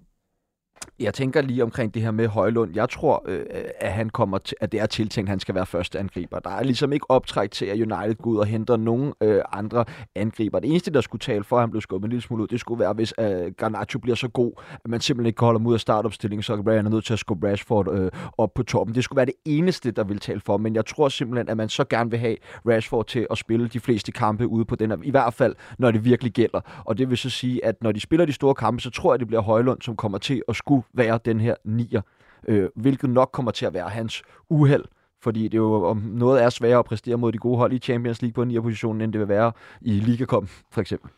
Jeg tænker lige omkring det her med Højlund. Jeg tror, øh, at han kommer til, at det er tiltænkt, at han skal være første angriber. Der er ligesom ikke optræk til, at United går ud og henter nogen øh, andre angriber. Det eneste, der skulle tale for, at han blev skubbet en lille smule ud, det skulle være, hvis øh, Garnacho bliver så god, at man simpelthen ikke kan holde ham ud af startopstillingen, så er han nødt til at skubbe Rashford øh, op på toppen. Det skulle være det eneste, der vil tale for. Men jeg tror simpelthen, at man så gerne vil have Rashford til at spille de fleste kampe ude på den her, i hvert fald, når det virkelig gælder. Og det vil så sige, at når de spiller de store kampe, så tror jeg, det bliver Højlund, som kommer til at skulle være den her nier, øh, hvilket nok kommer til at være hans uheld, fordi det er jo om noget er sværere at præstere mod de gode hold i Champions League på en position end det vil være i Ligakom, for eksempel.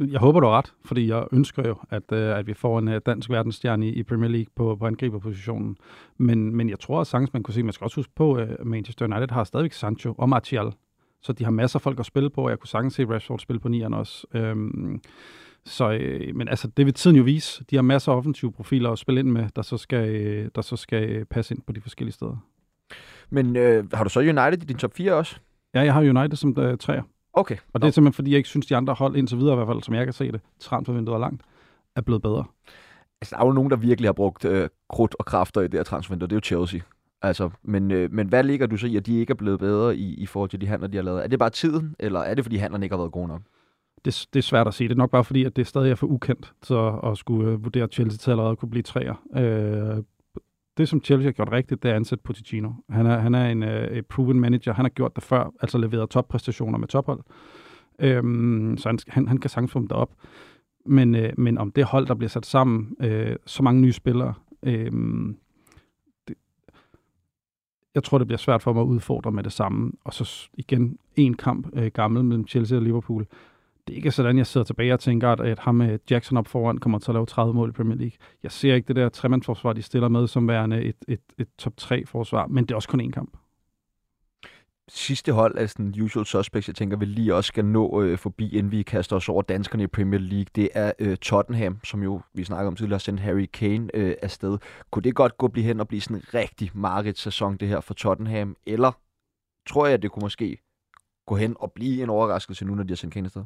Jeg håber, du har ret, fordi jeg ønsker jo, at, øh, at vi får en øh, dansk verdensstjerne i, i Premier League på, på angriberpositionen. Men, men jeg tror at sagtens, man kunne se, man skal også huske på, øh, at uh, Manchester United har stadigvæk Sancho og Martial. Så de har masser af folk at spille på, og jeg kunne sagtens se Rashford spille på nieren også. Øhm, så, øh, men altså, det vil tiden jo vise. De har masser af offensive profiler at spille ind med, der så skal, øh, der så skal øh, passe ind på de forskellige steder. Men øh, har du så United i din top 4 også? Ja, jeg har United som uh, træer. Okay. Og det er simpelthen, fordi jeg ikke synes, de andre hold indtil videre, i hvert fald, som jeg kan se det, transfervinduet er langt, er blevet bedre. Altså, der er jo nogen, der virkelig har brugt øh, krudt og kræfter i det her transfervindue, det er jo Chelsea. Altså, men, øh, men hvad ligger du så i, at de ikke er blevet bedre i, i forhold til de handler, de har lavet? Er det bare tiden, eller er det, fordi handlerne ikke har været gode nok? Det, det er svært at sige. Det er nok bare fordi, at det stadig er for ukendt, så at skulle øh, vurdere Chelsea til allerede kunne blive træer. Øh, det, som Chelsea har gjort rigtigt, det er at ansætte Pochettino. Han er, han er en uh, proven manager. Han har gjort det før, altså leveret toppræstationer med tophold. Øhm, så han, han, han kan sagtens få dem derop. Men, øh, men om det hold, der bliver sat sammen, øh, så mange nye spillere, øh, det, jeg tror, det bliver svært for mig at udfordre med det samme. Og så igen, en kamp øh, gammel mellem Chelsea og Liverpool. Det er ikke sådan, jeg sidder tilbage og tænker, at, at ham med Jackson op foran kommer til at lave 30 mål i Premier League. Jeg ser ikke det der tremandsforsvar, de stiller med, som værende et, et, et top 3-forsvar, men det er også kun én kamp. sidste hold er sådan usual suspects, jeg tænker, vi lige også skal nå øh, forbi, inden vi kaster os over danskerne i Premier League. Det er øh, Tottenham, som jo, vi snakker om tidligere, har sendt Harry Kane øh, afsted. Kunne det godt gå blive hen og blive sådan en rigtig mareridt sæson, det her for Tottenham? Eller tror jeg, at det kunne måske gå hen og blive en overraskelse nu, når de har sendt Kane afsted?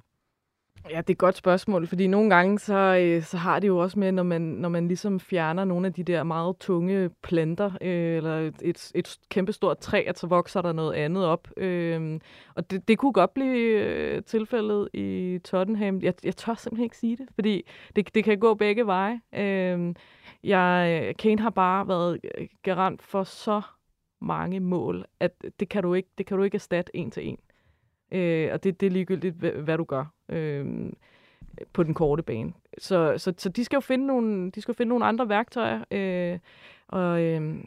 Ja, det er et godt spørgsmål, fordi nogle gange så, øh, så har det jo også med, når man, når man ligesom fjerner nogle af de der meget tunge planter, øh, eller et, et, et kæmpestort træ, at så vokser der noget andet op. Øh, og det, det kunne godt blive øh, tilfældet i Tottenham. Jeg, jeg tør simpelthen ikke sige det, fordi det, det kan gå begge veje. Øh, jeg, Kane har bare været øh, garant for så mange mål, at det kan du ikke, det kan du ikke erstatte en til en. Øh, og det, det er ligegyldigt, hvad, hvad du gør øh, på den korte bane. Så, så, så de skal jo finde nogle, de skal jo finde nogle andre værktøjer. Øh, og øh,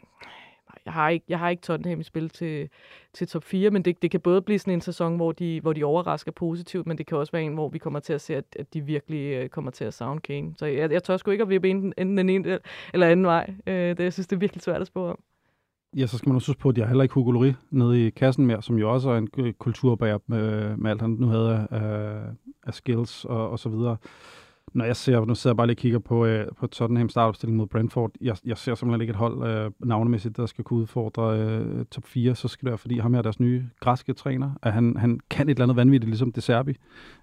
jeg har ikke, jeg har ikke Tottenham i spil til, til top 4, men det, det kan både blive sådan en sæson, hvor de, hvor de overrasker positivt, men det kan også være en, hvor vi kommer til at se, at, at de virkelig øh, kommer til at savne Kane. Så jeg, jeg tør sgu ikke at vippe enten, enten den ene eller anden vej. Øh, det, jeg synes, det er virkelig svært at spå om. Ja, så skal man også huske på, at de har heller ikke Hugo nede i kassen mere, som jo også er en øh, kulturbærer med, med alt, han nu havde af, af skills og, og så videre. Når jeg ser, nu sidder jeg bare lige og kigger på, øh, på Tottenham startopstilling mod Brentford, jeg, jeg ser simpelthen ikke et hold øh, navnemæssigt, der skal kunne udfordre øh, top 4, så skal det være, fordi ham her deres nye græske træner, at han, han kan et eller andet vanvittigt, ligesom De Serbi,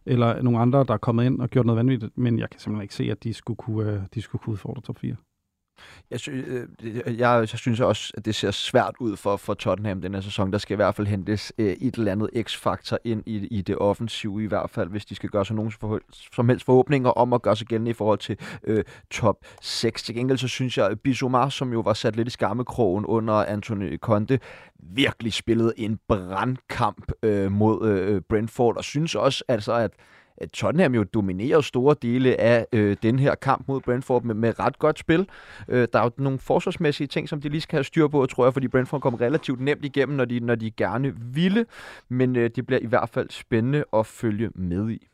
eller nogle andre, der er kommet ind og gjort noget vanvittigt, men jeg kan simpelthen ikke se, at de skulle kunne, øh, de skulle kunne udfordre top 4. Jeg, sy- øh, jeg, jeg synes også, at det ser svært ud for, for Tottenham den her sæson. Der skal i hvert fald hentes øh, et eller andet x-faktor ind i, i det offensive, i hvert fald, hvis de skal gøre sig nogen for, som helst forhåbninger om at gøre sig gældende i forhold til øh, top 6. Til gengæld så synes jeg, at Bissouma, som jo var sat lidt i skammekrogen under Anthony Conte, virkelig spillede en brandkamp øh, mod øh, Brentford, og synes også altså, at at Tottenham jo dominerer store dele af øh, den her kamp mod Brentford med, med ret godt spil. Øh, der er jo nogle forsvarsmæssige ting, som de lige skal have styr på, tror jeg, fordi Brentford kom relativt nemt igennem, når de, når de gerne ville, men øh, det bliver i hvert fald spændende at følge med i.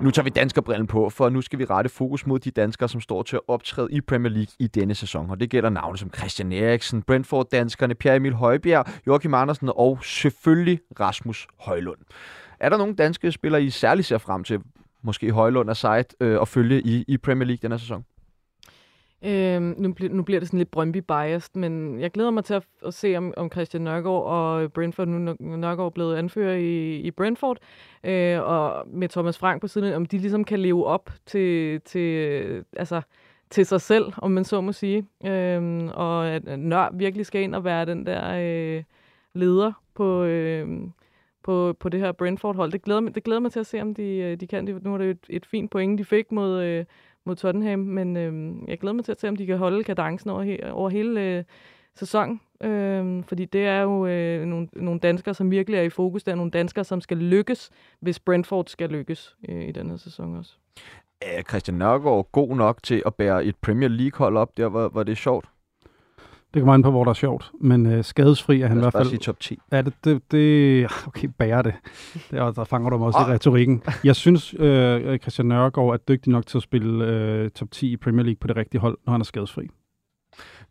Nu tager vi danskerbrillen på, for nu skal vi rette fokus mod de danskere, som står til at optræde i Premier League i denne sæson. Og det gælder navne som Christian Eriksen, Brentford-danskerne, Pierre Emil Højbjerg, Joachim Andersen og selvfølgelig Rasmus Højlund. Er der nogle danske spillere, I særligt ser frem til, måske Højlund og Sejt, øh, at følge i, i Premier League denne sæson? Øhm, nu, bl- nu bliver det sådan lidt Brøndby-biased, men jeg glæder mig til at, at se, om, om Christian Nørgaard og Brentford, nu er Nørgaard blevet anfører i, i Brentford, øh, og med Thomas Frank på siden, om de ligesom kan leve op til, til, altså, til sig selv, om man så må sige. Øhm, og at Nør virkelig skal ind og være den der øh, leder på, øh, på, på det her Brentford-hold. Det glæder, mig, det glæder mig til at se, om de, øh, de kan. Det, nu er det jo et, et fint point, de fik mod... Øh, mod Tottenham, men øh, jeg glæder mig til at se, om de kan holde kadencen over, he- over hele øh, sæsonen. Øh, fordi det er jo øh, nogle, nogle danskere, som virkelig er i fokus. Det er nogle danskere, som skal lykkes, hvis Brentford skal lykkes øh, i den her sæson også. Er Christian Nørgaard god nok til at bære et Premier League-hold op der, hvor, hvor det er sjovt? Det kommer an på, hvor der er sjovt. Men øh, skadesfri er han i hvert fald... sige top 10. Ja, det, det, det okay, bærer det. Der, der fanger du mig også i retorikken. Jeg synes, øh, Christian Nørgaard er dygtig nok til at spille øh, top 10 i Premier League på det rigtige hold, når han er skadesfri.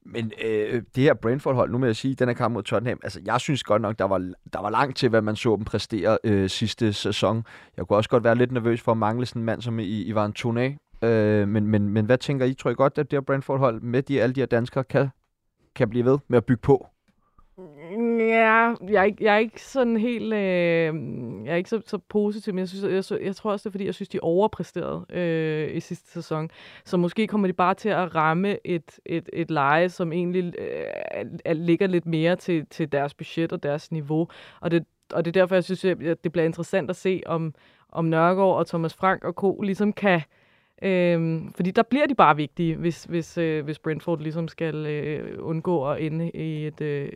Men øh, det her Brentford-hold, nu må jeg sige, den her kamp mod Tottenham, altså jeg synes godt nok, der var, der var langt til, hvad man så dem præstere øh, sidste sæson. Jeg kunne også godt være lidt nervøs for at mangle sådan en mand som I, Ivan Toné. Øh, men, men, men hvad tænker I? Tror I godt, at det her Brentford-hold med de, alle de her danskere kan, kan blive ved med at bygge på? Ja, jeg er ikke, jeg er ikke sådan helt... Øh, jeg er ikke så, så positiv, men jeg, synes, jeg, jeg, tror også, det er, fordi jeg synes, de overpræsterede øh, i sidste sæson. Så måske kommer de bare til at ramme et, et, et leje, som egentlig øh, ligger lidt mere til, til deres budget og deres niveau. Og det, og det er derfor, jeg synes, at det bliver interessant at se, om, om Nørgaard og Thomas Frank og Co. ligesom kan... Øhm, fordi der bliver de bare vigtige, hvis, hvis, øh, hvis Brentford ligesom skal øh, undgå at ende i et, øh,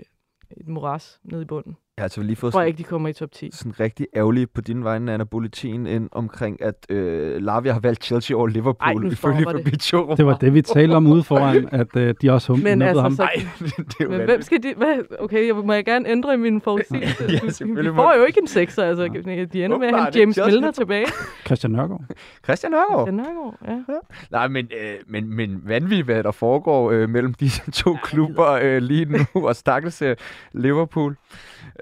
et moras nede i bunden. Jeg har altså lige Jeg fået tror sådan, ikke, de kommer i top 10. sådan rigtig ærgerlig på din vegne, Anna Bulletin, ind omkring, at øh, Lavia har valgt Chelsea over Liverpool, Ej, nu ifølge stopper det. Fabrizio Det var det, vi talte om ude foran, at øh, de også hum- Men altså, ham. så, Nej, det, det er jo men vanvittigt. hvem skal de... Hvad? Okay, jeg, må jeg gerne ændre min forudsigelse? Ja, selvfølgelig de må får du. jo ikke en sekser, altså. De ender med at Åbenbart ikke. James er Milner tilbage. Christian Nørgaard. Christian Nørgaard. Den Nørgaard, ja. Nej, men, øh, men, men vanvittigt, hvad der foregår øh, mellem disse to klubber øh, lige nu, og stakkels øh, Liverpool.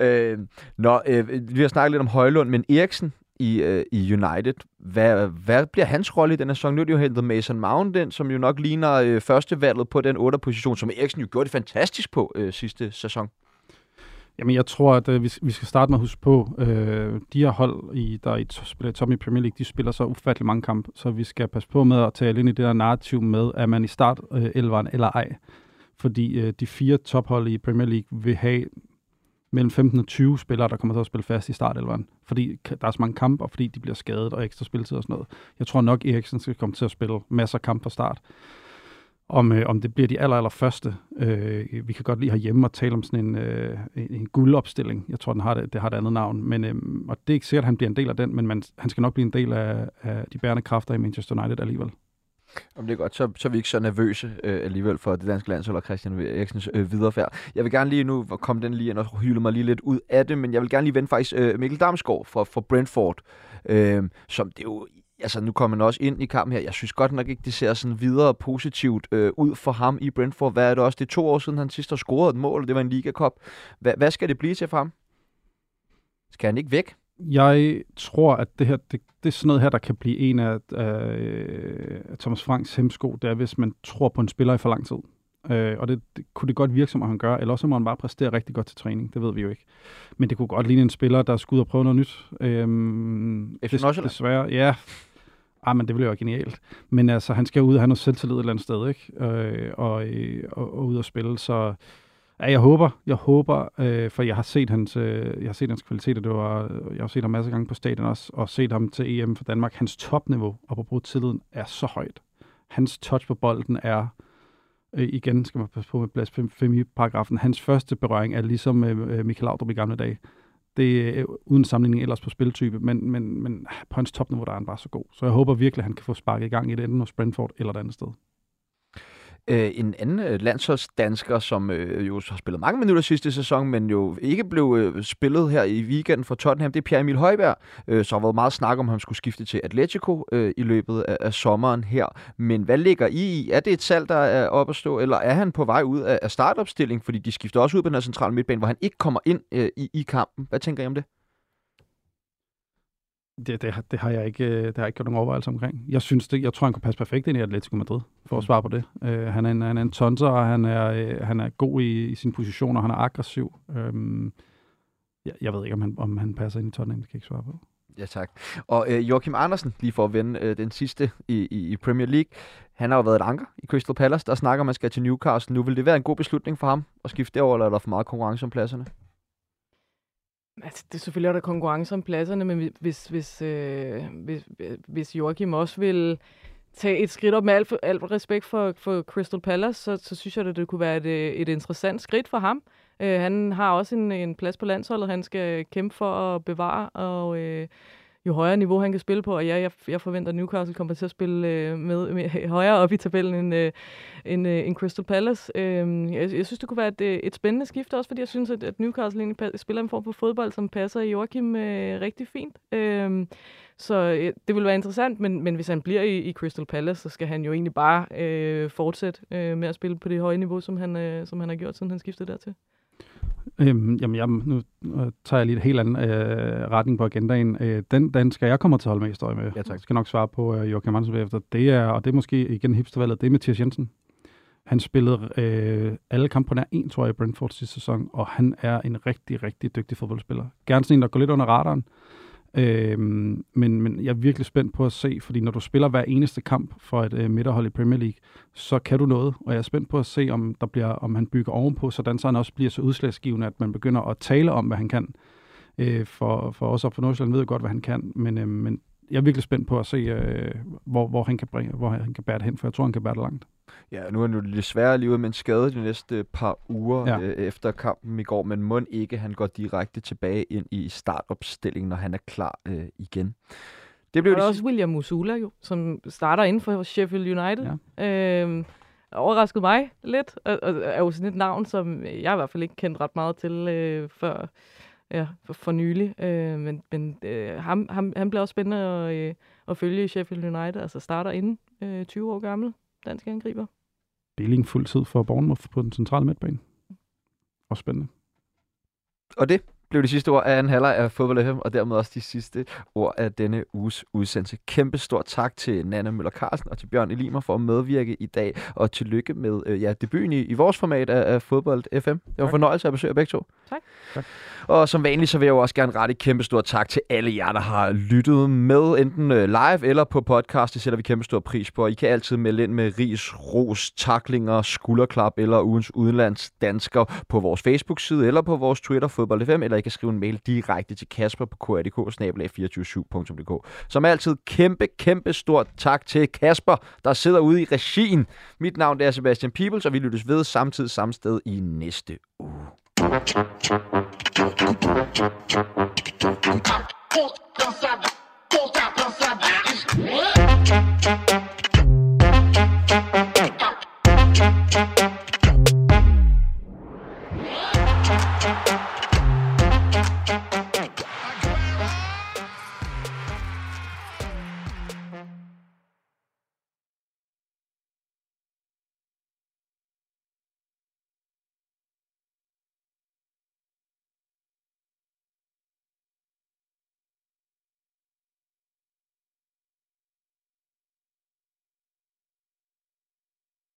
Øh, nå, øh, vi har snakket lidt om Højlund, men Eriksen i, øh, i United, hvad, hvad bliver hans rolle i den her sæson? Nu er det jo hentet Mason Mount ind, som jo nok ligner øh, førstevalget på den 8. position, som Eriksen jo gjorde det fantastisk på øh, sidste sæson. Jamen, jeg tror, at øh, vi, vi skal starte med at huske på, øh, de her hold, i, der i spiller i top i Premier League, de spiller så ufattelig mange kampe, så vi skal passe på med at tale ind i det der narrativ med, at man i start øh, elveren eller ej. Fordi øh, de fire tophold i Premier League vil have mellem 15 og 20 spillere, der kommer til at spille fast i startelveren. Fordi der er så mange kampe, og fordi de bliver skadet og ekstra spilletid og sådan noget. Jeg tror nok, Eriksen skal komme til at spille masser af kampe fra start. Om, øh, om det bliver de aller, aller første. Øh, vi kan godt lige herhjemme og tale om sådan en, øh, en, en guldopstilling. Jeg tror, den har det, det har et andet navn. Men, øh, og det er ikke sikkert, at han bliver en del af den, men man, han skal nok blive en del af, af de bærende kræfter i Manchester United alligevel. Om det er godt, så, så er vi ikke så nervøse øh, alligevel for det danske landshold og Christian Eriksens øh, viderefærd. Jeg vil gerne lige nu komme den lige ind og hylde mig lige lidt ud af det, men jeg vil gerne lige vende faktisk øh, Mikkel Damsgaard fra, fra Brentford, øh, som det er jo altså nu kommer han også ind i kampen her. Jeg synes godt nok ikke, det ser sådan videre positivt øh, ud for ham i Brentford. Hvad er det også? Det er to år siden, han sidst har scoret et mål, og det var en Liga Cup. Hva, hvad skal det blive til for ham? Skal han ikke væk? Jeg tror, at det her, det, det er sådan noget her, der kan blive en af, af, af Thomas Franks hemsko, det er, hvis man tror på en spiller i for lang tid. Øh, og det, det kunne det godt virke som, han gør, eller også må han bare præstere rigtig godt til træning, det ved vi jo ikke. Men det kunne godt ligne en spiller, der skulle ud og prøve noget nyt. Øhm, FC Nordsjælland? desværre, ja. Ah, men det ville jo være genialt. Men altså, han skal ud og have noget selvtillid et eller andet sted, ikke? Øh, og, øh, og, og ud og spille, så... Ja, jeg håber, jeg håber, øh, for jeg har set hans, øh, jeg har set hans kvaliteter, det var, jeg har set ham masser af gange på stadion også, og set ham til EM for Danmark. Hans topniveau, og på brug tilliden, er så højt. Hans touch på bolden er, øh, igen skal man passe på med blasfemi-paragrafen, hans første berøring er ligesom øh, øh, Michael Laudrup i gamle dage. Det er øh, uden sammenligning ellers på spiltype, men, men, men på hans topniveau, der er han bare så god. Så jeg håber virkelig, at han kan få sparket i gang i det, enten hos Brentford eller et andet sted. Øh, en anden øh, landsholdsdansker, som øh, jo har spillet mange minutter sidste sæson, men jo ikke blev øh, spillet her i weekenden for Tottenham, det er Pierre Emil Højberg, øh, så har været meget snak om, at han skulle skifte til Atletico øh, i løbet af, af sommeren her. Men hvad ligger I i? Er det et salg, der er op at stå, eller er han på vej ud af, af startopstilling? Fordi de skifter også ud på den her centrale midtbane, hvor han ikke kommer ind øh, i, i kampen. Hvad tænker I om det? Det, det, det, har jeg ikke, øh, det har jeg ikke gjort nogen overvejelser omkring. Jeg synes det, jeg tror, han kunne passe perfekt ind i Atletico Madrid, for at mm. svare på det. Uh, han, er en, han er en tonser, og han er, uh, han er god i, i sin position, og han er aggressiv. Um, jeg, jeg ved ikke, om han, om han passer ind i Tottenham, det kan jeg ikke svare på. Ja, tak. Og uh, Joachim Andersen, lige for at vende uh, den sidste i, i, i Premier League, han har jo været et anker i Crystal Palace, der snakker, man skal til Newcastle. Nu vil det være en god beslutning for ham at skifte derover, eller er der for meget konkurrence om pladserne? Altså, det er selvfølgelig er der konkurrence om pladserne, men hvis, hvis, øh, hvis, hvis Joachim også vil tage et skridt op med alt, alt respekt for, for Crystal Palace, så, så synes jeg, at det kunne være et, et interessant skridt for ham. Øh, han har også en, en plads på landsholdet, han skal kæmpe for at bevare, og øh, jo højere niveau han kan spille på, og ja, jeg, jeg forventer, at Newcastle kommer til at spille øh, med, med højere op i tabellen end, øh, end, øh, end Crystal Palace. Øh, jeg, jeg synes, det kunne være et, øh, et spændende skifte, også, fordi jeg synes, at, at Newcastle egentlig spiller en form for fodbold, som passer Joachim øh, rigtig fint. Øh, så øh, det vil være interessant, men, men hvis han bliver i, i Crystal Palace, så skal han jo egentlig bare øh, fortsætte øh, med at spille på det høje niveau, som han, øh, som han har gjort, siden han skiftede dertil. Øhm, jamen, jeg, nu tager jeg lige et helt andet øh, retning på agendaen. Øh, den, skal jeg komme til at holde med historie med. Ja, tak. Jeg skal nok svare på øh, Joachim Hansen efter. Det er, og det er måske igen hipstervalget, det er Mathias Jensen. Han spillede øh, alle kampe på nær en, tror jeg, i Brentford sidste sæson, og han er en rigtig, rigtig dygtig fodboldspiller. Gerne sådan en, der går lidt under radaren. Øh, men, men jeg er virkelig spændt på at se, fordi når du spiller hver eneste kamp for et øh, midterhold i Premier League, så kan du noget, og jeg er spændt på at se, om, der bliver, om han bygger ovenpå, sådan så han også bliver så udslagsgivende, at man begynder at tale om, hvad han kan. Øh, for, for os op for Nordsjælland ved godt, hvad han kan, men, øh, men jeg er virkelig spændt på at se, øh, hvor, hvor, han kan bringe, hvor han kan bære det hen, for jeg tror, han kan bære det langt. Ja, nu er han jo desværre lige ude med en skade de næste par uger ja. øh, efter kampen i går, men må ikke, han går direkte tilbage ind i startopstillingen, når han er klar øh, igen. Det blev og de... også William Musula jo, som starter inden for Sheffield United. Ja. Øhm, overraskede mig lidt, og, og er jo sådan et navn, som jeg i hvert fald ikke kendt ret meget til øh, før ja, for, for nylig. Øh, men men øh, ham, ham, han bliver også spændende at, øh, at følge i Sheffield United, altså starter inden øh, 20 år gammel dansk angriber. Deling fuld tid for Bournemouth på den centrale midtbane. Og spændende. Og det blev de sidste ord af en halvleg af Fodbold FM, og dermed også de sidste ord af denne uges udsendelse. Kæmpe stort tak til Nana Møller Carlsen og til Bjørn Elimer for at medvirke i dag, og tillykke med øh, ja, debuten i, i vores format af, af Fodbold FM. Det var en fornøjelse at besøge begge to. Tak. tak. Og som vanligt, så vil jeg jo også gerne rette kæmpe stort tak til alle jer, der har lyttet med, enten øh, live eller på podcast. Det sætter vi kæmpe stor pris på. I kan altid melde ind med ris, ros, taklinger, skulderklap eller ugens udenlands dansker på vores Facebook-side eller på vores Twitter, Fodbold FM, eller stadig kan skrive en mail direkte til Kasper på krdk-247.dk. Som altid, kæmpe, kæmpe stort tak til Kasper, der sidder ude i regien. Mit navn er Sebastian Pibels, og vi lyttes ved samtidig samme sted i næste uge. Puta, puta, puta, puta, puta, puta, puta, puta, puta,